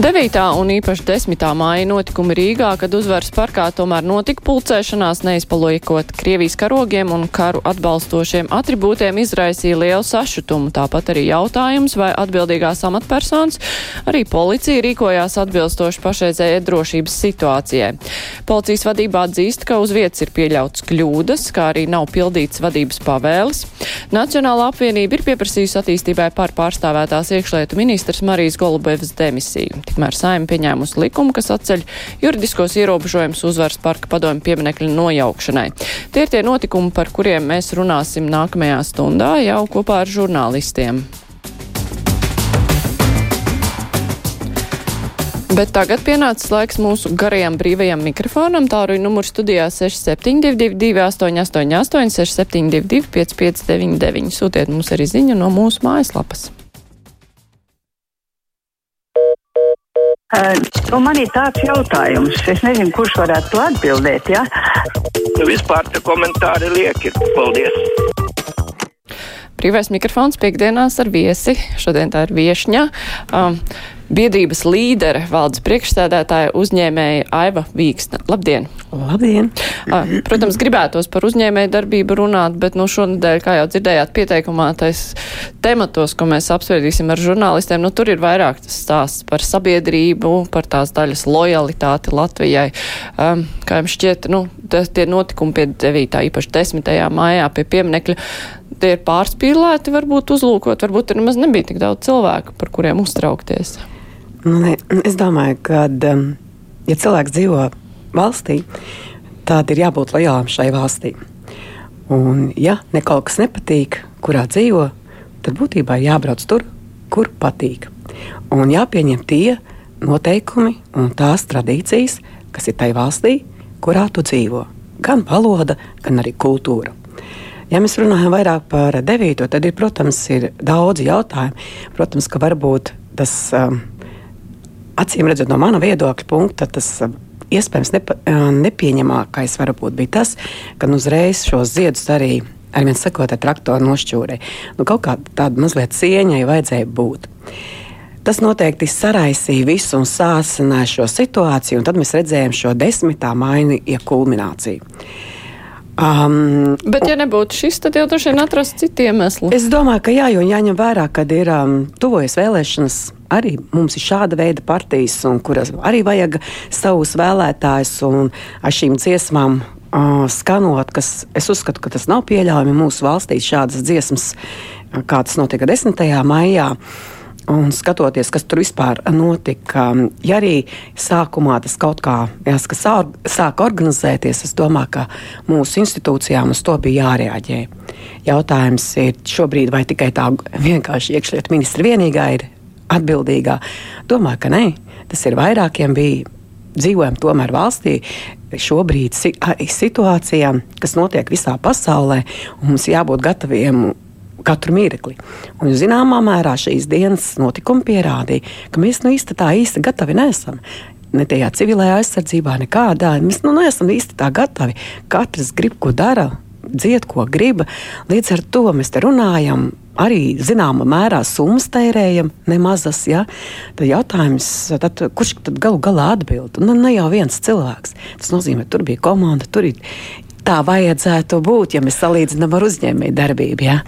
9. un īpaši 10. māja notikumi Rīgā, kad uzvaras parkā tomēr notika pulcēšanās, neizpalojot Krievijas karogiem un karu atbalstošiem atribūtiem, izraisīja lielu sašutumu. Tāpat arī jautājums, vai atbildīgās amatpersonas, arī policija rīkojās atbilstoši pašreizējai drošības situācijai. Policijas vadībā atzīst, ka uz vietas ir pieļauts kļūdas, kā arī nav pildīts vadības pavēles. Nacionāla apvienība ir pieprasījusi attīstībai par pārstāvētās iekšlietu ministrs Marijas Golubevas demisiju. Tikmēr saima pieņēmusi likumu, kas atceļ juridiskos ierobežojumus uzvaras parka padomju pieminekļu nojaukšanai. Tie ir tie notikumi, par kuriem mēs runāsim nākamajā stundā jau kopā ar žurnālistiem. Bet tagad pienācis laiks mūsu garajam brīvajam mikrofonam. Tāruņa numurs studijā 6722, 888, 672, 559, sūtiet mums arī ziņu no mūsu mājaslapas. Uh, nu, man ir tāds jautājums, es nezinu, kurš varētu to atbildēt. Ja? Nu, vispār tie komentāri lieki. Paldies! Brīvais mikrofons piekdienās ar viesi. Šodien tā ir viešņa. Um, biedrības līdere, valdes priekšsēdētāja uzņēmēja Aiva Vīksna. Labdien! Labdien! Protams, gribētos par uzņēmēju darbību runāt, bet nu šonadēļ, kā jau dzirdējāt pieteikumā, tais tematos, ko mēs apspriedīsim ar žurnālistiem, nu tur ir vairāk tas stāsts par sabiedrību, par tās daļas lojalitāti Latvijai. Um, kā jums šķiet, nu, tie notikumi pie 9. īpaši 10. mājā pie pieminekļa, tie ir pārspīlēti, varbūt uzlūkot, varbūt tur nemaz nebija tik daudz cilvēku, par kuriem uztraukties. Nu, es domāju, ka, ja cilvēks dzīvo valstī, tad ir jābūt lojālam šai valstī. Un, ja ne kaut kas nepatīk, kurā dzīvo, tad būtībā jābrauc tur, kur patīk. Un jāpieņem tie noteikumi un tās tradīcijas, kas ir tajā valstī, kurā tu dzīvo. Gan valoda, gan arī kultūra. Ja mēs runājam vairāk par devīto, tad ir, protams, ir daudzi jautājumi. Protams, ka varbūt tas um, acīm redzot, no mana viedokļa punkta, tas um, iespējams nepa, nepieņemamākais varbūt bija tas, ka nu uzreiz šos ziedus arī ar viens sakot, ar traktoru nošķūrē. Nu, kaut kā tāda mazliet cieņai vajadzēja būt. Tas noteikti saraisīja visu un sāsināja šo situāciju, un tad mēs redzējām šo desmitā maiņu iekulmināciju. Um, Bet, ja nebūtu šis, tad jau droši vien atrast citu iemeslu. Es domāju, ka jā, jo jāņem vērā, kad ir um, tuvojas vēlēšanas. Arī mums ir šāda veida partijas, kuras arī vajag savus vēlētājus, un ar šīm dziesmām uh, skanot, kas es uzskatu, ka tas nav pieļaujami mūsu valstī, šādas dziesmas, kā tas notika 10. maijā. Un skatoties, kas tur vispār notika, ja arī sākumā tas kaut kā jāsaka, sāk organizēties, es domāju, ka mūsu institūcijām uz to bija jārēģē. Jautājums ir šobrīd, vai tikai tā vienkārši iekšlietu ministra vienīgā ir atbildīgā. Domāju, ka nē, tas ir vairākiem bija. Dzīvojam tomēr valstī, šobrīd situācijām, kas notiek visā pasaulē, un mums jābūt gataviem katru mirkli. Un, zināmā mērā šīs dienas notikumi pierādīja, ka mēs nu īsti tā īsti gatavi neesam. Ne tajā civilajā aizsardzībā, nekādā. Mēs nu, neesam īsti tā gatavi. Katrs grib, ko dara, dzied, ko grib. Līdz ar to mēs te runājam. Arī zināmā mērā summas tērējam, nemazas. Ja? Tad jautājums, tad, kurš tad galu galā atbild? Nu, ne jau viens cilvēks. Tas nozīmē, tur bija komanda, tur ir tā vajadzētu būt, ja mēs salīdzinām ar uzņēmēju darbību. Ja?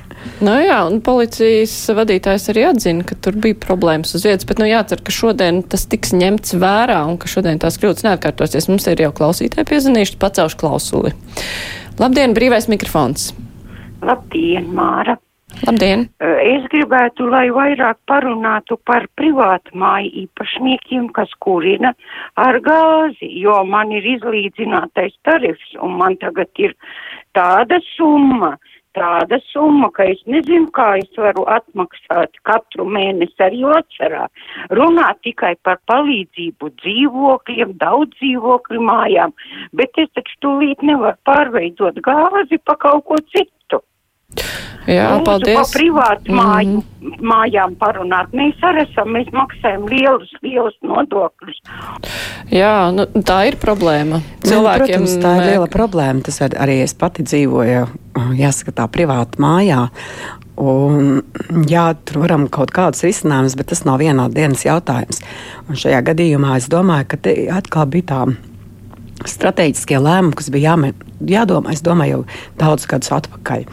Nu jā, un policijas vadītājs arī atzina, ka tur bija problēmas uz vietas, bet nu jācer, ka šodien tas tiks ņemts vērā un ka šodien tās kļūdas neatkārtosies. Mums ir jau klausītāji piezinījuši, pacelšu klausuli. Labdien, brīvais mikrofons! Labdien, Māra! Labdien! Es gribētu, lai vairāk parunātu par privātu māju īpašniekiem, kas kurina ar gāzi, jo man ir izlīdzinātais tarifs un man tagad ir tāda summa, tāda summa, ka es nezinu, kā es varu atmaksāt katru mēnesi arī vasarā. Runā tikai par palīdzību dzīvokļiem, daudz dzīvokļu mājām, bet es taču tūlīt nevaru pārveidot gāzi pa kaut ko citu. Jā, Lūdzu, paldies. Pa privātu māju, mājām parunāt. Mēs arī esam, mēs maksājam lielus, lielus nodokļus. Jā, nu, tā ir problēma. Cilvēkiem, Cilvēkiem Protams, tā ir liela problēma. Tas ar, arī es pati dzīvoju, jāsaka, tā privāti mājā. Un, jā, tur varam kaut kādus risinājumus, bet tas nav vienā dienas jautājums. Un šajā gadījumā es domāju, ka te atkal bija tā strateģiskie lēmumi, kas bija jāme, jādomā, es domāju, jau daudzus gadus atpakaļ.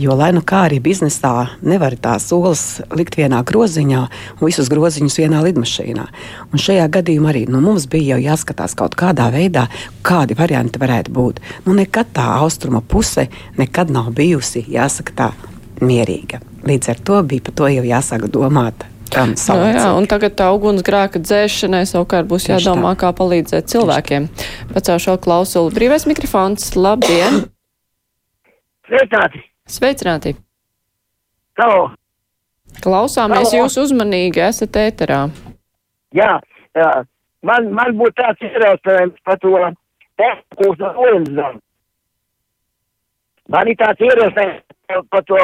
Jo, lai nu kā arī biznesā, nevar tās olas likt vienā groziņā un visus groziņus vienā lidmašīnā. Un šajā gadījumā arī nu, mums bija jau jāskatās kaut kādā veidā, kādi varianti varētu būt. Nu, nekad tā austruma puse nekad nav bijusi, jāsaka, tā mierīga. Līdz ar to bija par to jau jāsāk domāt. Um, Nu, jā, un tagad tā ugunsgrēka dzēšanai savukārt būs Tieši jādomā, tā. kā palīdzēt cilvēkiem. Pacēlu šo klausulu. Brīvais mikrofons. Labdien! Sveicināti! Sveicināti! Halo! Klausāmies Halo. jūs uzmanīgi, esat ēterā. Jā, jā. Man, man būtu tāds ierosinājums par to tehniku no Olimzām. Man ir tāds ierosinājums par to,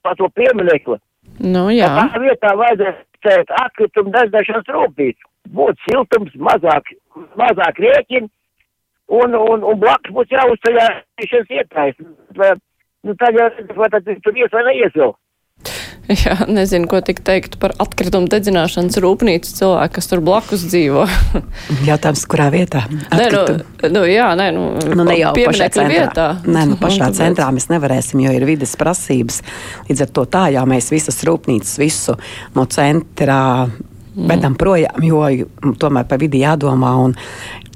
par to pieminekli. Nu, jā. Tā vietā vajadzētu cēt atkritumu dedzēšanas rūpnīcu. Būtu siltums, mazāk, mazāk rēķini, un, un, un blakus būtu jāuzceļ šis ietājs. Nu, tad jau, vai tad tur ies vai neies vēl? Jā, nezinu, ko tik teikt par atkritumu dedzināšanas rūpnīcu cilvēku, kas tur blakus dzīvo. Jautājums, kurā vietā? nē, nu, nu, jā, nē, nu, Nu, ne jau pašā centrā. vietā. Nē, nu, pašā tāpēc- centrā mēs nevarēsim, jo ir vides prasības. Līdz ar to tā jau mēs visas rūpnīcas, visu no centrā vedam projām, jo tomēr par vidi jādomā. Un,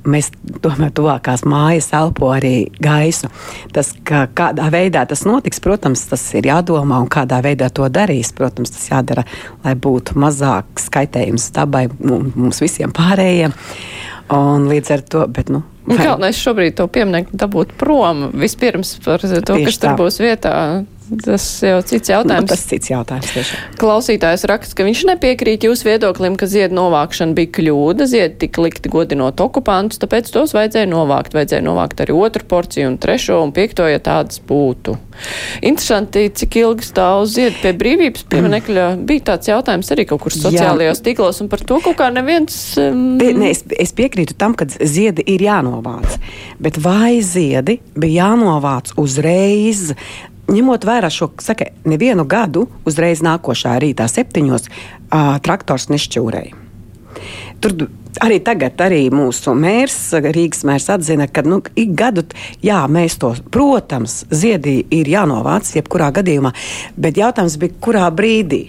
Mēs tomēr tuvākās mājas elpo arī gaisu. Tas, ka kādā veidā tas notiks, protams, tas ir jādomā, un kādā veidā to darīs. Protams, tas jādara, lai būtu mazāk skaitējums dabai, mums visiem pārējiem. Un līdz ar to, bet, nu, Galvenais šobrīd to pieminiektu dabūt prom. Vispirms par to, Tieši kas tur tā. būs vietā. Tas jau cits nu, jautājums. tas cits jautājums. Tiešām. Klausītājs raksta, ka viņš nepiekrīt jūsu viedoklim, ka ziedu novākšana bija kļūda, ziedi tika likti godinot okupantus, tāpēc tos vajadzēja novākt. Vajadzēja novākt arī otru porciju un trešo un piekto, ja tādas būtu. Interesanti, cik ilgi stāv ziedu pie brīvības pieminekļa. Bija tāds jautājums arī kaut kur sociālajos tīklos, un par to kaut kā neviens. Um, Tie, ne, es, es piekrītu tam, ka ziedi ir jānovāc. Bet vai ziedi bija jānovāc uzreiz? Ņemot vērā šo saka, nevienu gadu, uzreiz nākošā rītā, septiņos, uh, traktors nešķūrēja. Tur arī tagad arī mūsu mērs, Rīgas mērs atzina, ka nu, ik gadu, jā, mēs to, protams, ziedī ir jānovāc, jebkurā gadījumā, bet jautājums bija, kurā brīdī?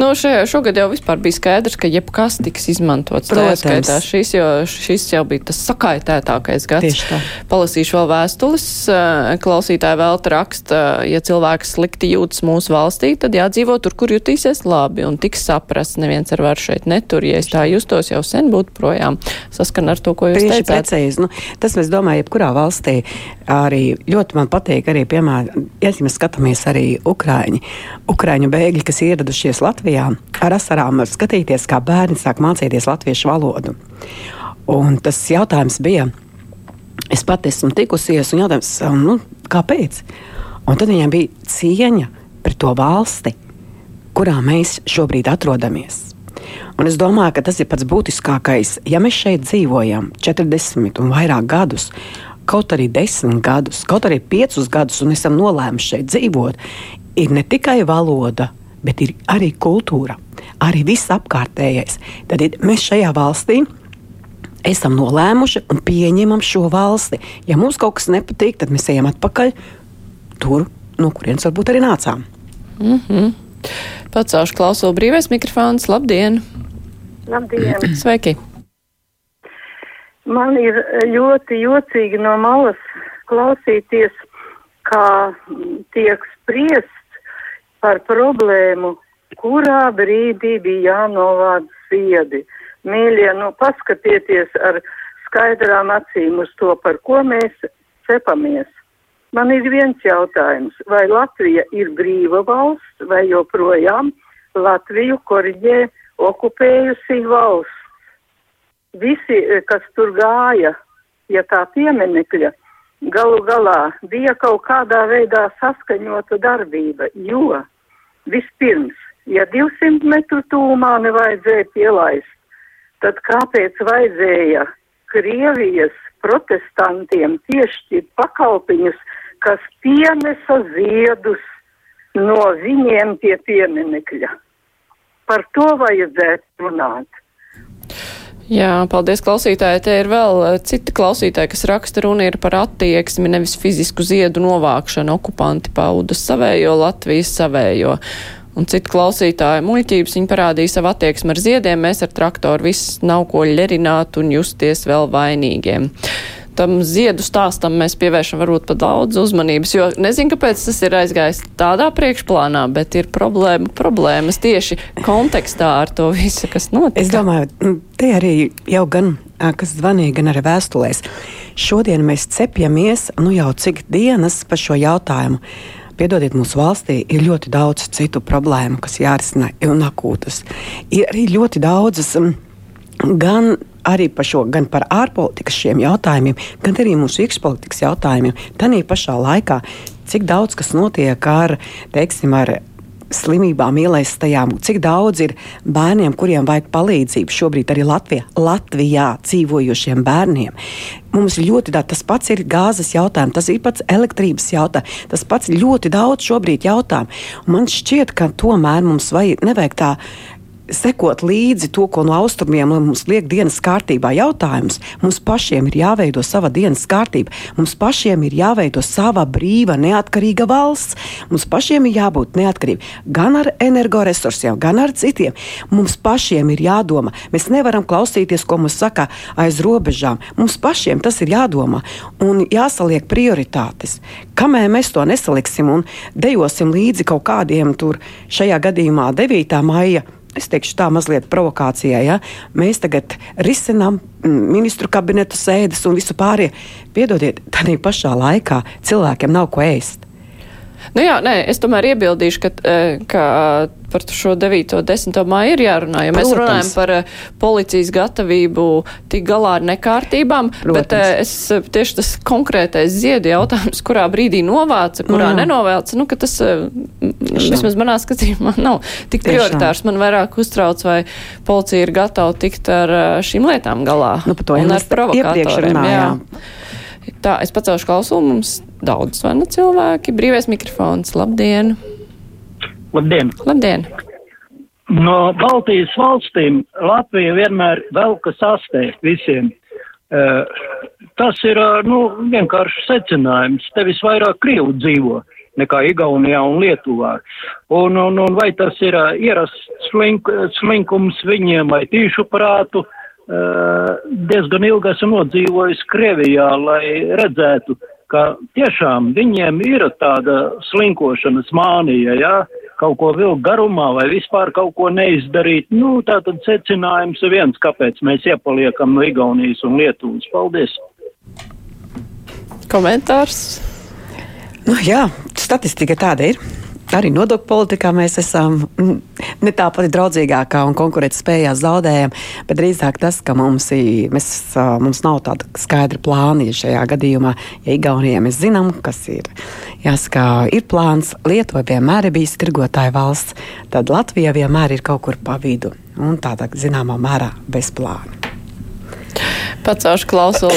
Nu, šajā, šogad jau vispār bija skaidrs, ka jebkas tiks izmantots. Protams. šis, jo šis jau bija tas sakaitētākais gads. Palasīšu vēl vēstules. Eh, Klausītāji vēl raksta, ja cilvēks slikti jūtas mūsu valstī, tad jādzīvo tur, kur jutīsies labi un tiks saprasts. Neviens ar varu šeit netur. Ja es tā justos, jau sen būtu projām. Saskan ar to, ko jūs Tieši teicāt. precīzi. Nu, tas, es domāju, jebkurā valstī arī ļoti man patīk, arī, piemēram, ja mēs skatāmies arī Ukrāņi, Ukrāņu bēgļi, kas ieradušies Latvijā, ar asarām var skatīties, kā bērni sāk mācīties latviešu valodu. Un tas jautājums bija, es pat esmu tikusies, un jautājums, nu, kāpēc? Un tad viņiem bija cieņa pret to valsti, kurā mēs šobrīd atrodamies. Un es domāju, ka tas ir pats būtiskākais. Ja mēs šeit dzīvojam 40 un vairāk gadus, kaut arī 10 gadus, kaut arī 5 gadus, un esam nolēmuši šeit dzīvot, ir ne tikai valoda, bet ir arī kultūra, arī viss apkārtējais. Tad ir, mēs šajā valstī esam nolēmuši un pieņemam šo valsti. Ja mums kaut kas nepatīk, tad mēs ejam atpakaļ tur, no kurienes varbūt arī nācām. Pacaušu klausulu brīvais mikrofons. Labdien! Labdien! Sveiki! Man ir ļoti jocīgi no malas klausīties, kā tiek spriests par problēmu, kurā brīdī bija jānovāc ziedi. Mīļie, nu paskatieties ar skaidrām acīm uz to, par ko mēs cepamies. Man ir viens jautājums, vai Latvija ir brīva valsts, vai joprojām Latviju koriģē okupējusi valsts. Visi, eh, kas tur gāja, ja tā pieminekļa, galu galā bija kaut kādā veidā saskaņota darbība, jo vispirms, ja 200 metru tūmā nevajadzēja pielaist, tad kāpēc vajadzēja Krievijas protestantiem piešķirt pakalpiņus, kas pienesa ziedus no viņiem pie pieminekļa? Par to vajadzētu runāt. Jā, paldies klausītāji. Te ir vēl eh, citi klausītāji, kas raksta runa ir par attieksmi, nevis fizisku ziedu novākšanu. Okupanti pauda savējo, Latvijas savējo. Un citu klausītāju muļķības viņi parādīja savu attieksmi ar ziediem, mēs ar traktoru viss nav ko ļerināt un justies vēl vainīgiem tam ziedu stāstam mēs pievēršam varbūt pat daudz uzmanības, jo nezinu, kāpēc tas ir aizgājis tādā priekšplānā, bet ir problēma, problēmas tieši kontekstā ar to visu, kas notika. Es domāju, te arī jau gan, kas zvanīja, gan arī vēstulēs. Šodien mēs cepjamies, nu jau cik dienas par šo jautājumu. Piedodiet, mūsu valstī ir ļoti daudz citu problēmu, kas jārisina un akūtas. Ir arī ļoti daudzas gan arī par šo, gan par ārpolitikas šiem jautājumiem, gan arī mūsu iekšpolitikas jautājumiem. Tanī pašā laikā, cik daudz kas notiek ar, teiksim, ar slimībām ielaistajām, cik daudz ir bērniem, kuriem vajag palīdzību šobrīd arī Latvijā, Latvijā dzīvojošiem bērniem. Mums ļoti daudz, tas pats ir gāzes jautājums, tas ir pats elektrības jautājums, tas pats ļoti daudz šobrīd jautājumu. Man šķiet, ka tomēr mums vajag, nevajag tā sekot līdzi to, ko no austrumiem mums liek dienas kārtībā jautājums, mums pašiem ir jāveido sava dienas kārtība. Mums pašiem ir jāveido sava brīva, neatkarīga valsts. Mums pašiem ir jābūt neatkarīgiem gan ar energoresursiem, gan ar citiem. Mums pašiem ir jādomā. Mēs nevaram klausīties, ko mums saka aiz robežām. Mums pašiem tas ir jādomā un jāsaliek prioritātes. Kamēr mēs to nesaliksim un dejosim līdzi kaut kādiem tur, šajā gadījumā 9. maija es teikšu tā mazliet provokācijai, ja mēs tagad risinām mm, ministru kabinetu sēdes un visu pārējo. Piedodiet, tādā pašā laikā cilvēkiem nav ko ēst. Nu jā, nē, es tomēr iebildīšu, ka, eh, ka par šo 9. un 10. māju ir jārunā, jo mēs Protams. runājam par uh, policijas gatavību tik galā ar nekārtībām, Protams. bet es tieši tas konkrētais ziedu jautājums, kurā brīdī novāca, kurā mm. nenovāca, nu, ka tas uh, vismaz manā skatījumā nav tik prioritārs. Man vairāk uztrauc, vai policija ir gatava tikt ar šīm lietām galā. Nu, par to un ar provokatoriem. Jā. Tā, es pacelšu klausulu, mums daudz zvana cilvēki. Brīvais mikrofons, labdien! Labdien! Labdien. No Baltijas valstīm Latvija vienmēr velka sastē visiem. Uh, tas ir uh, nu, vienkārši secinājums. Te visvairāk Krievu dzīvo nekā Igaunijā un Lietuvā. Un, un, un vai tas ir uh, ierasts slink, slinkums viņiem vai tīšu prātu, uh, diezgan ilgi esmu nodzīvojis Krievijā, lai redzētu, ka tiešām viņiem ir tāda slinkošanas mānija. Ja? kaut ko vilkt garumā vai vispār kaut ko neizdarīt. Nu, tā tad secinājums ir viens, kāpēc mēs iepaliekam no Igaunijas un Lietuvas. Paldies! Komentārs? Nu, jā, statistika tāda ir arī nodokļu politikā mēs esam mm, ne tā pati draudzīgākā un konkurētspējā zaudējam, bet drīzāk tas, ka mums, mēs, mums nav tāda skaidra plāna. Ja šajā gadījumā, ja Igaunijā mēs zinām, kas ir, jāsaka, ir plāns, Lietuva vienmēr ir bijis tirgotāja valsts, tad Latvija vienmēr ir kaut kur pa vidu un tādā zināmā mērā bez plāna. Pacaušu klausulu.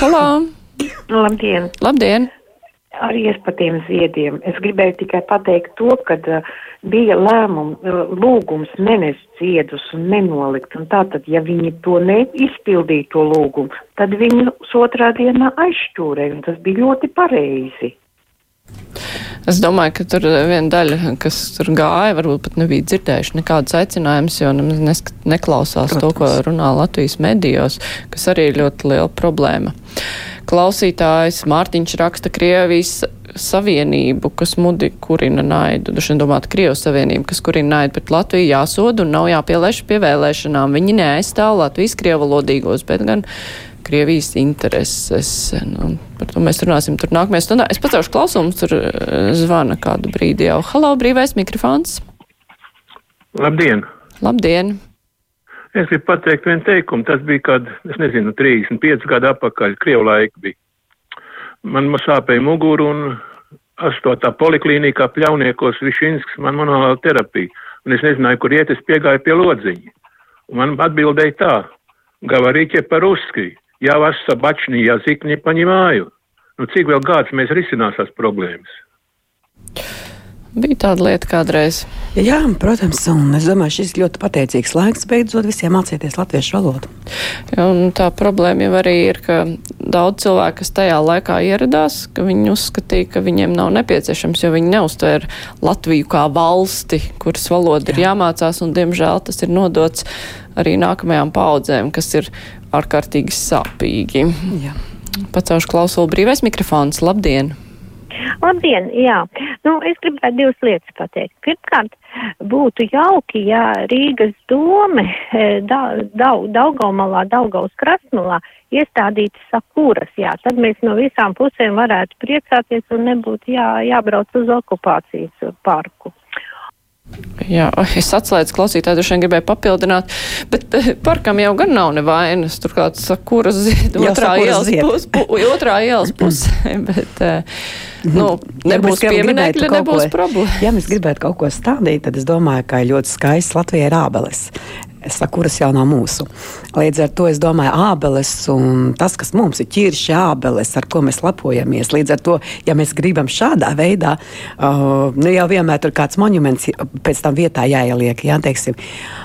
Halo! Labdien! Labdien! Arī es par tiem ziediem. Es gribēju tikai pateikt to, ka uh, bija lēmums, uh, lūgums nenest ziedus un nenolikt. Un tātad, ja viņi to neizpildīja, to lūgumu, tad viņus otrā dienā aizšķūrēja, un tas bija ļoti pareizi. Es domāju, ka tur viena daļa, kas tur gāja, varbūt pat nebija dzirdējuši nekādus aicinājumus, jo nemaz neklausās Protams. to, ko runā Latvijas medijos, kas arī ir ļoti liela problēma. Klausītājs Mārtiņš raksta Krievijas savienību, kas mudi kurina naidu. Duši domāt, Krievijas savienību, kas kurina naidu pret Latviju jāsoda un nav jāpielēš pie vēlēšanām. Viņi neaizstāv Latvijas krievalodīgos, bet gan Krievijas intereses. Nu, par to mēs runāsim tur nākamajā stundā. Es pacelšu klausumus, tur eh, zvana kādu brīdi jau. Halo, brīvais mikrofons. Labdien! Labdien! Es gribu pateikt vienu teikumu. Tas bija kad, es nezinu, 35 gadu atpakaļ, Krievu laika bija. Man sāpēja muguru un 8. poliklīnikā pļauniekos Višinsks man manuālā terapija. Un es nezināju, kur iet, es piegāju pie lodziņa. Un man atbildēja tā, gavarīķe par uzski, jā, vas sabačni, jā, zikni paņemāju. Nu, cik vēl gads mēs risinās tās problēmas? Bija tāda lieta kādreiz. Jā, protams, un es domāju, šis ļoti pateicīgs laiks beidzot visiem mācīties latviešu valodu. Ja, tā problēma jau arī ir, ka daudz cilvēku, kas tajā laikā ieradās, ka viņi uzskatīja, ka viņiem nav nepieciešams, jo viņi neuztvēra Latviju kā valsti, kuras valoda Jā. ir jāmācās, un diemžēl tas ir nodots arī nākamajām paudzēm, kas ir ārkārtīgi sāpīgi. Jā. Pacaušu klausulu brīvais mikrofons. Labdien! Labdien, jā. Nu, es gribētu divas lietas pateikt. Pirmkārt, būtu jauki, ja Rīgas dome e, da, Dau, Daugamalā, Daugaus krastmalā iestādītu sakūras, jā, tad mēs no visām pusēm varētu priecāties un nebūtu jā, jābrauc uz okupācijas parku. Jā, es atslēdzu klausītāju, droši vien gribēju papildināt, bet eh, parkam jau gan nav nevainas. Turklāt sakuras zied otrā ielas pus, pu, otrā ielas pusē, bet, eh, nu, nebūs ja pieminekļa, nebūs problēma. Ja mēs gribētu kaut ko stādīt, tad es domāju, ka ļoti skaists Latvijai ir ābeles sakuras jau nav mūsu. Līdz ar to es domāju, ābeles un tas, kas mums ir ķirši ābeles, ar ko mēs lepojamies. Līdz ar to, ja mēs gribam šādā veidā, uh, nu jau vienmēr tur kāds monuments pēc tam vietā jāieliek, jā, teiksim.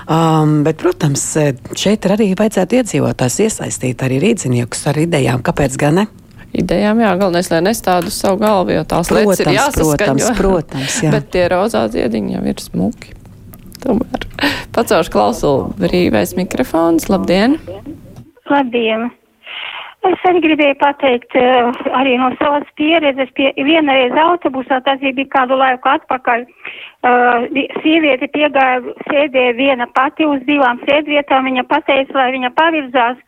Um, bet, protams, šeit arī vajadzētu iedzīvotājs iesaistīt arī rīdziniekus ar idejām, kāpēc gan ne? Idejām. Jā, galvenais, lai nestādu uz savu galvu, jo tās protams, lietas ir jāsaskaņo. Protams, protams, jā. Bet tie rozā ziediņi jau ir smuki. Tomēr pacelšu klausulu brīvais mikrofons. Labdien! Labdien! Es arī gribēju pateikt, eh, arī no savas pieredzes, pie vienreiz autobusā, tas bija kādu laiku atpakaļ, uh, sieviete piegāja, sēdēja viena pati uz divām sēdvietām, viņa pateica, lai viņa pavirzās,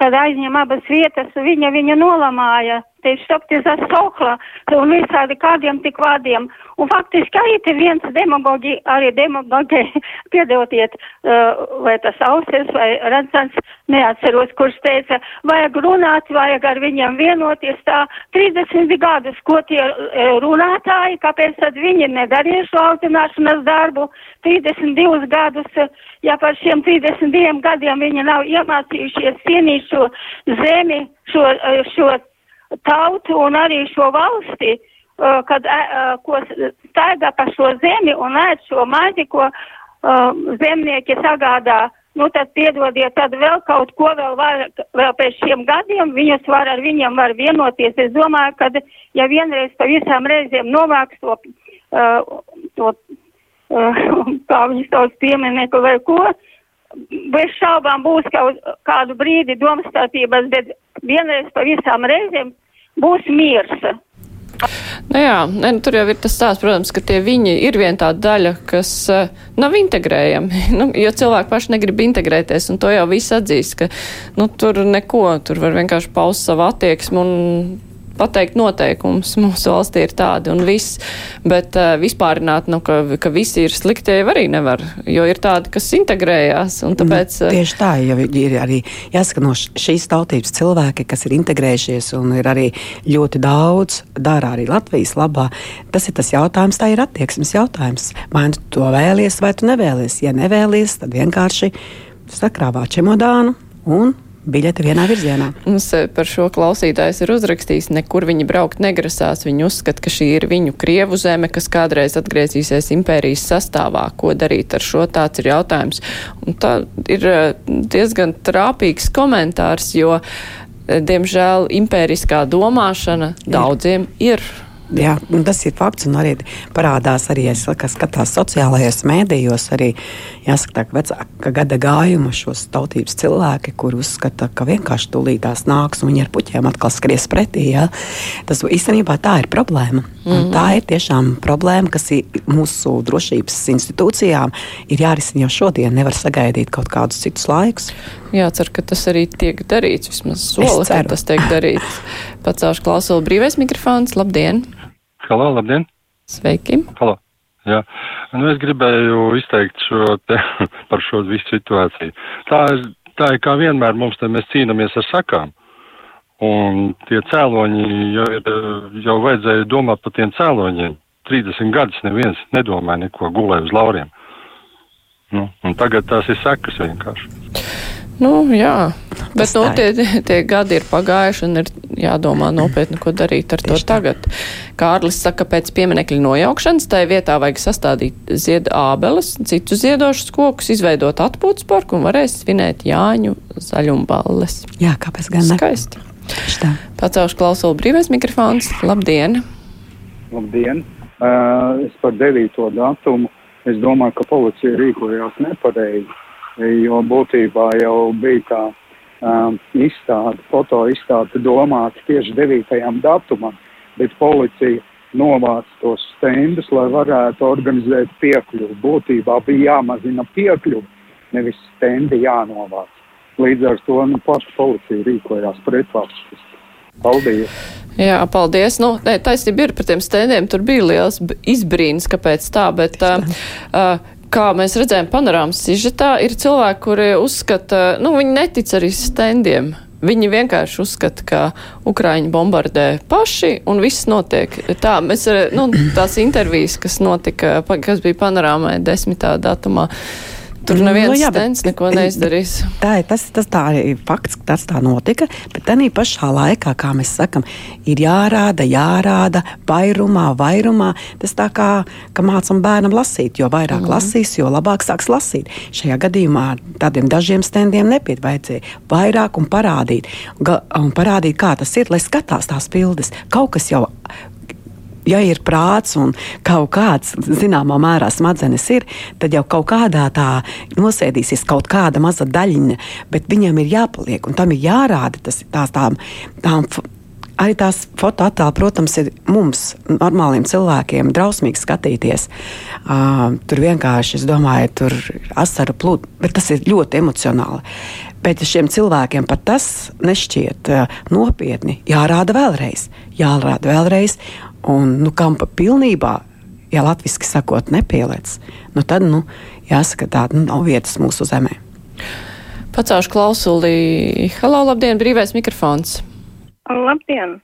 kad aizņem abas vietas, viņa viņu nolamāja tieši tāpēc sokla un visādi kādiem tik vārdiem. Un faktiski arī te viens demagogi, arī demagogi, piedodiet, uh, vai tas ausies vai redzams, neatceros, kurš teica, vajag runāt, vajag ar viņiem vienoties tā 30 gadus, ko tie uh, runātāji, kāpēc tad viņi nedarīja šo audzināšanas darbu 32 gadus, ja par šiem 32 gadiem viņi nav iemācījušies cienīt šo zemi, šo, uh, šo tautu un arī šo valsti, uh, kad, uh, ko staigā pa šo zemi un ēd šo maizi, ko uh, zemnieki sagādā. Nu, tad piedodiet, tad vēl kaut ko vēl var, vēl pēc šiem gadiem, viņus var ar viņiem var vienoties. Es domāju, ka ja vienreiz pa visām reizēm novāks to, uh, to uh, kā viņi sauc pieminieku vai ko, bez šaubām būs kaut kādu brīdi domstarpības, bet vienreiz pa visām reizēm būs miers. Nu jā, ne, nu, tur jau ir tas stāsts, protams, ka tie viņi ir viena tā daļa, kas uh, nav integrējami. nu, jo cilvēki paši negrib integrēties, un to jau viss atzīst, ka nu, tur neko, tur var vienkārši paust savu attieksmi un pateikt noteikumus. Mūsu valstī ir tādi un viss, bet uh, vispārināt, nu, ka, ka visi ir slikti, jau arī nevar, jo ir tādi, kas integrējās. Tāpēc, nu, tieši tā, jo ir arī jāsaka no šīs tautības cilvēki, kas ir integrējušies un ir arī ļoti daudz, dara arī Latvijas labā. Tas ir tas jautājums, tā ir attieksmes jautājums. Vai tu to vēlies, vai tu nevēlies? Ja nevēlies, tad vienkārši sakrāvā čemodānu un biļete vienā virzienā. Mums eh, par šo klausītājs ir uzrakstījis, nekur viņi braukt negrasās. Viņi uzskata, ka šī ir viņu krievu zeme, kas kādreiz atgriezīsies impērijas sastāvā. Ko darīt ar šo? Tāds ir jautājums. Un tā ir eh, diezgan trāpīgs komentārs, jo, eh, diemžēl, impēriskā domāšana daudziem ir. Jā, tas ir fakts, un arī parādās arī, kas skatās sociālajos mēdījos, arī jāsaka, ka vecāka gada gājuma šos tautības cilvēki, kur uzskata, ka vienkārši tūlītās nāks un viņi ar puķiem atkal skries pretī. Jā. Tas īstenībā tā ir problēma. Mm -hmm. Tā ir tiešām problēma, kas mūsu drošības institūcijām ir jārisina jau šodien. Nevar sagaidīt kaut kādus citus laikus. Jācer, ka tas arī tiek darīts. Vismaz sola, ka tas tiek darīts. Pacēlšu klausulu brīvais mikrofons. Labdien! Halo, labdien! Sveiki! Halo! Jā, nu es gribēju izteikt šo te par šo visu situāciju. Tā ir, tā ir kā vienmēr mums te mēs cīnāmies ar sakām. Un tie cēloņi jau, jau vajadzēja domāt par tiem cēloņiem. 30 gadus neviens nedomāja neko gulēja uz lauriem. Nu, un tagad tās ir sekas vienkārši. Nu, jā, bet nu, tie, tie gadi ir pagājuši un ir jādomā nopietni, ko darīt ar to Tieši tagad. Kārlis saka, pēc pieminekļa nojaukšanas tai vietā vajag sastādīt ziedu ābeles, citus ziedošus kokus, izveidot atpūtas parku un varēs svinēt Jāņu zaļumballes. Jā, kāpēc gan ne? Skaisti. Pacaušu klausulu brīvais mikrofons. Labdien! Labdien! Uh, es par 9. datumu. Es domāju, ka policija rīkojās nepareizi, jo būtībā jau bija tā um, izstāde, foto izstāde domāta tieši 9. datumam, bet policija novāc tos stendus, lai varētu organizēt piekļuvi. Būtībā bija jāmazina piekļuvi, nevis stendi jānovāc. Līdz ar to nu, paša policija rīkojās pretvalstis. Paldies! Jā, paldies. Nu, nē, taisnība ir par tiem stendiem. Tur bija liels izbrīns, kāpēc tā, bet. Uh, uh, Kā mēs redzējām, panorāmas sižetā ir cilvēki, kuri uzskata, nu, viņi netic arī stendiem. Viņi vienkārši uzskata, ka Ukraiņi bombardē paši un viss notiek. Tā, mēs, nu, tās intervijas, kas notika, kas bija panorāmai desmitā datumā, uh, Tur nu, neviens nu, jā, stends neko neizdarīs. Tā tas, tas tā ir fakts, ka tas tā notika, bet tā pašā laikā, kā mēs sakam, ir jārāda, jārāda, vairumā, vairumā. Tas tā kā, ka mācam bērnam lasīt, jo vairāk mm. lasīs, jo labāk sāks lasīt. Šajā gadījumā tādiem dažiem stendiem nepiet vajadzēja vairāk un parādīt, un parādīt, kā tas ir, lai skatās tās bildes. Kaut kas jau ja ir prāts un kaut kāds zināmā mērā smadzenes ir, tad jau kaut kādā tā nosēdīsies kaut kāda maza daļiņa, bet viņam ir jāpaliek un tam ir jārāda tas tās tām. tām Arī tās fotoattēli, protams, ir mums, normāliem cilvēkiem, drausmīgi skatīties. Uh, tur vienkārši, es domāju, tur asaru plūdi, bet tas ir ļoti emocionāli. Bet šiem cilvēkiem pat tas nešķiet uh, nopietni. Jārāda vēlreiz, jārāda vēlreiz, Un, nu, kam pa pilnībā, ja latviešu sakot, nepieliec, nu, tad nu, jāsaka, tāda nu, nav vietas mūsu zemē. Pacaušu klausuli. Halo, labdien, brīvais mikrofons. Labdien!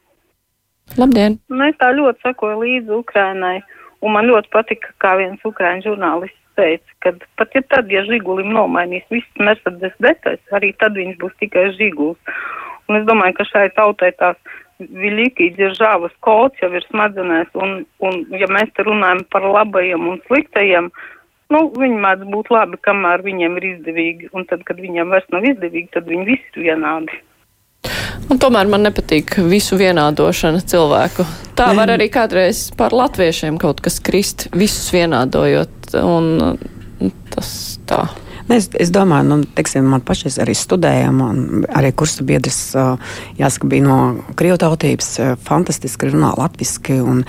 Labdien! Nu, es tā ļoti sakoju līdzi Ukrainai, un man ļoti patika, kā viens ukraiņu žurnālists teica, ka pat ja tad, ja žigulim nomainīs visas Mercedes detaļas, arī tad viņš būs tikai žiguls. Un es domāju, ka šai tautai tās viļīgi ģeržāvas kods jau ir smadzenēs, un, un ja mēs te runājam par labajiem un sliktajiem, nu, viņi mēdz būt labi, kamēr viņiem ir izdevīgi, un tad, kad viņiem vairs nav izdevīgi, tad viņi visi ir vienādi. Un tomēr man nepatīk visu vienādošana cilvēku. Tā mm. var arī kādreiz par latviešiem kaut kas krist, visus vienādojot, un tas Es, es domāju, nu, teiksim, man pašais arī studējām, arī kursu biedrs, jāsaka, bija no krievu tautības, fantastiski runā latviski un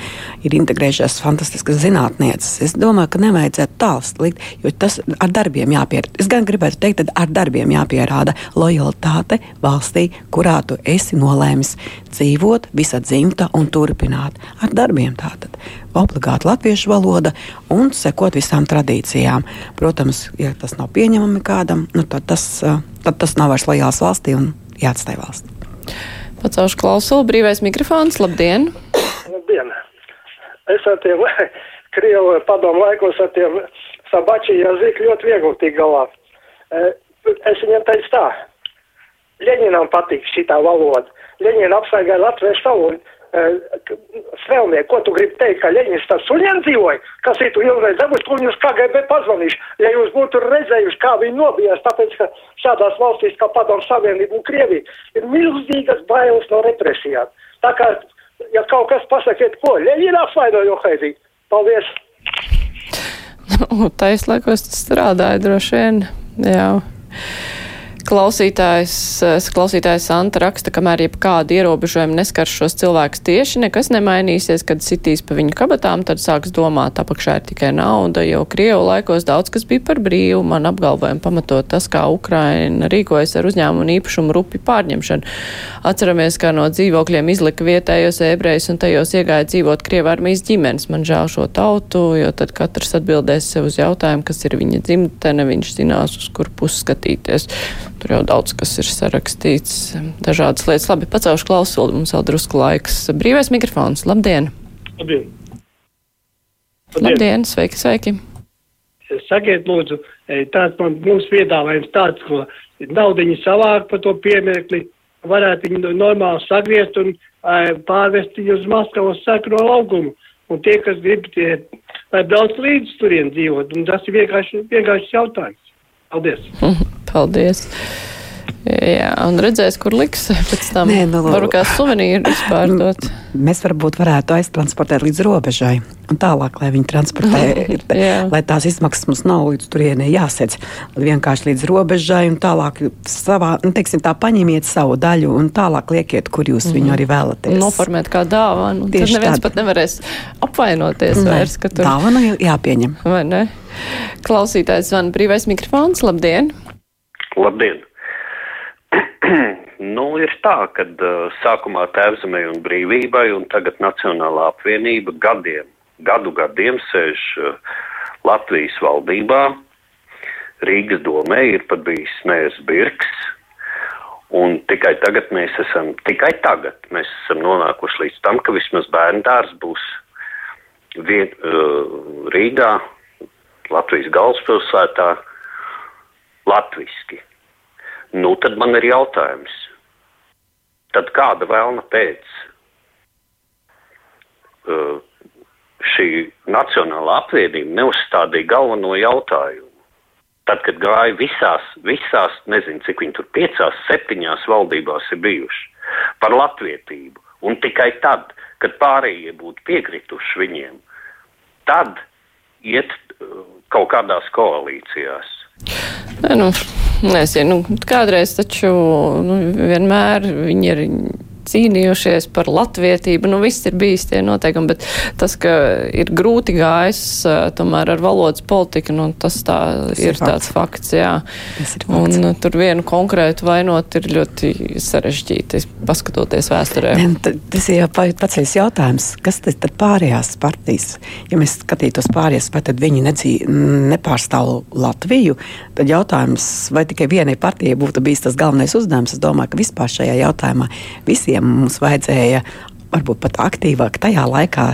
ir integrējušies fantastiskas zinātnieces. Es domāju, ka nevajadzētu tālst likt, jo tas ar darbiem jāpierāda. Es gan gribētu teikt, ka ar darbiem jāpierāda lojalitāte valstī, kurā tu esi nolēmis dzīvot, visa dzimta un turpināt. Ar darbiem tātad obligāti latviešu valoda un sekot visām tradīcijām. Protams, ja tas nav pieņemami kādam, nu, tad, tas, tad tas nav vairs lojāls valstī un jāatstāj valsts. Pacaušu klausulu, brīvais mikrofons, labdien! Labdien! Es ar tiem Krievu padomu laikos ar tiem sabači jazīk ļoti viegli tik galā. Es viņam teicu tā, Ļeņinam patīk šitā valoda. Ļeņina apsvaigāja latviešu valodu Svēlniek, ko tu gribi teikt, ka Leņņņis tas suņiem dzīvoja, kas ir tu ilgais dabūs, tu viņus KGB pazvanīšu, ja jūs būtu redzējuši, kā viņi nobijās, tāpēc, ka šādās valstīs kā Padomu Savienība un Krievija ir milzīgas bailes no represijām. Tā kā, ja kaut kas pasakiet, ko, Leņņina apsvaidojo Haidī. Paldies! Nu, Taislēkos tas strādāja droši vien, jā. Klausītājs, klausītājs Anta raksta, kamēr jebkāda ierobežojuma neskar šos cilvēkus tieši, nekas nemainīsies, kad sitīs pa viņu kabatām, tad sāks domāt, apakšā ir tikai nauda, jo Krievu laikos daudz kas bija par brīvu, man apgalvojumu pamatot tas, kā Ukraina rīkojas ar uzņēmumu un īpašumu rupi pārņemšanu. Atceramies, kā no dzīvokļiem izlika vietējos ebrejus un tajos iegāja dzīvot Krievu armijas ģimenes. Man žēl šo tautu, jo tad katrs atbildēs sev uz jautājumu, kas ir viņa dzimtene, viņš zinās, uz kur pusi skatīties. Tur jau daudz kas ir sarakstīts, dažādas lietas. Labi, pacelšu klausuli, mums vēl drusku laiks. Brīvais mikrofons, labdien! Labdien! Labdien, labdien sveiki, sveiki! Sakiet, lūdzu, tāds man mums piedāvājums tāds, ko naudiņu savāk par to piemēkli, varētu viņu normāli sagriezt un pārvest viņu uz Maskavas sakro laukumu. Un tie, kas grib, tie, lai brauc līdz turien dzīvot. Un tas ir vienkārši, vienkārši jautājums. Paldies! Paldies! Jā, un redzēs, kur liks pēc tam. Nē, nu, Varu kā suvenīrus pārdot. Mēs varbūt varētu aiztransportēt līdz robežai un tālāk, lai viņi transportē, lai tās izmaksas mums nav līdz turienei jāsedz. Vienkārši līdz robežai un tālāk savā, nu, teiksim, tā paņemiet savu daļu un tālāk liekiet, kur jūs viņu arī vēlaties. Noformēt kā dāvanu. Tieši Tad neviens tād. pat nevarēs apvainoties Ne, vairs, ka tur. Dāvana jāpieņem. Vai ne? Klausītājs zvana brīvais mikrofons. Labdien! Labdien! nu, ir tā, ka uh, sākumā tēvzemē un brīvībai un tagad Nacionālā apvienība gadiem, gadu gadiem sēž uh, Latvijas valdībā, Rīgas domē ir pat bijis mērs Birks, un tikai tagad mēs esam, tikai tagad mēs esam nonākuši līdz tam, ka vismaz bērndārs būs vien, uh, Rīgā, Latvijas galvaspilsētā, latviski. Nu, tad man ir jautājums. Tad kāda vēlna pēc uh, šī Nacionālā apvienība neuzstādīja galveno jautājumu? Tad, kad gāja visās, visās, nezinu, cik viņi tur piecās, septiņās valdībās ir bijuši par latvietību, un tikai tad, kad pārējie būtu piekrituši viņiem, tad iet uh, kaut kādās koalīcijās. Nu, nezinu, nu, kādreiz taču nu, vienmēr viņi ir cīnījušies par latvietību. Nu, viss ir bijis tie noteikumi, bet tas, ka ir grūti gājis tomēr ar valodas politiku, nu, tas tā Tas ir, ir tāds fakts, jā. Tas ir Un uh, tur vienu konkrētu vainot ir ļoti sarežģīti, paskatoties vēsturē. T- Tas ir jau pa- paceļas jautājums, kas tad pārējās partijas? Ja mēs skatītos pārējās, vai tad viņi nedzī, nepārstāv Latviju, tad jautājums, vai tikai vienai partijai būtu bijis tas galvenais uzdevums, es domāju, ka vispār šajā jautājumā visiem mums vajadzēja varbūt pat aktīvāk tajā laikā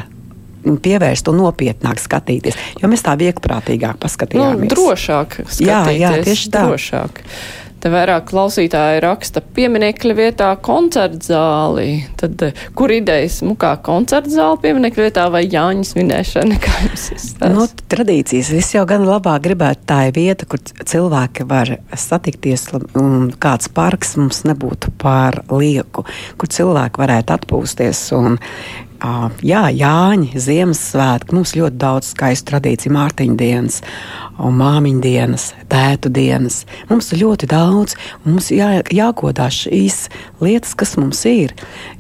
pievērst un nopietnāk skatīties, jo mēs tā vieglprātīgāk Nu, paskatījāmies. drošāk skatīties. Jā, jā, tieši tā. Drošāk. Te vairāk klausītāji raksta pieminekļa vietā koncertzāli. Tad, eh, kur idejas, nu kā koncertzāli pieminekļa vietā vai Jāņas vinēšana, kā jums izstāsta? Nu, tradīcijas. Es jau gan labāk gribētu tā ir vieta, kur cilvēki var satikties, un kāds parks mums nebūtu par lieku, kur cilvēki varētu atpūsties. Un, jā, Jāņa, Ziemassvētki. Mums ļoti daudz skaistu tradīciju, Mārtiņa dienas, māmiņa dienas, tētu dienas. Mums ir ļoti daudz, un mums jā, jāgodā šīs lietas, kas mums ir.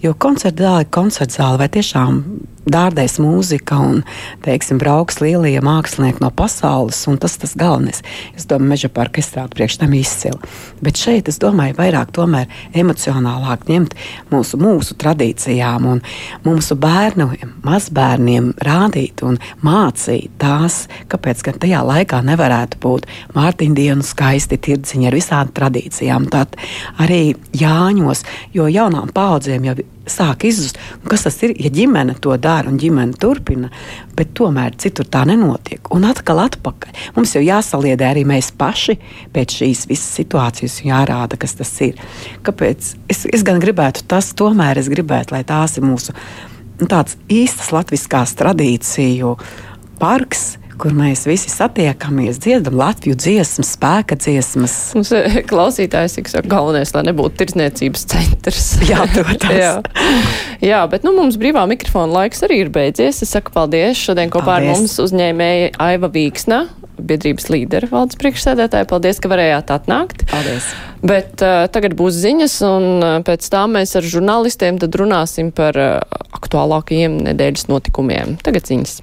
Jo koncerta zāle ir koncerta zāle, vai tiešām dārdēs mūzika un, teiksim, brauks lielie mākslinieki no pasaules, un tas tas galvenais. Es domāju, meža parka izstrāde priekš tam izcila. Bet šeit, es domāju, vairāk tomēr emocionālāk ņemt mūsu, mūsu tradīcijām un mūsu bērnu, mazbērniem rādīt un mācīt tās, kāpēc gan tajā laikā nevarētu būt Mārtiņa dienu skaisti tirdziņi ar visām tradīcijām. Tad arī Jāņos, jo jaunām paudzēm jau sāk izzust, kas tas ir, ja ģimene to dara un ģimene turpina, bet tomēr citur tā nenotiek. Un atkal atpakaļ. Mums jau jāsaliedē arī mēs paši pēc šīs visas situācijas un jārāda, kas tas ir. Kāpēc? Es, es gan gribētu tas, tomēr es gribētu, lai tās ir mūsu nu, tāds īstas latviskās tradīciju parks, kur mēs visi satiekamies, dziedam Latviju dziesmas, spēka dziesmas. Mums eh, klausītājs ir galvenais, lai nebūtu tirdzniecības centrs. Jā, protams. Jā. Jā, bet nu, mums brīvā mikrofona laiks arī ir beidzies. Es saku paldies. Šodien kopā Paldies. ar mums uzņēmēja Aiva Vīksna, biedrības līdera valdes priekšsēdētāja. Paldies, ka varējāt atnākt. Paldies. Bet uh, tagad būs ziņas, un uh, pēc tam mēs ar žurnālistiem runāsim par uh, aktuālākajiem nedēļas notikumiem. Tagad ziņas.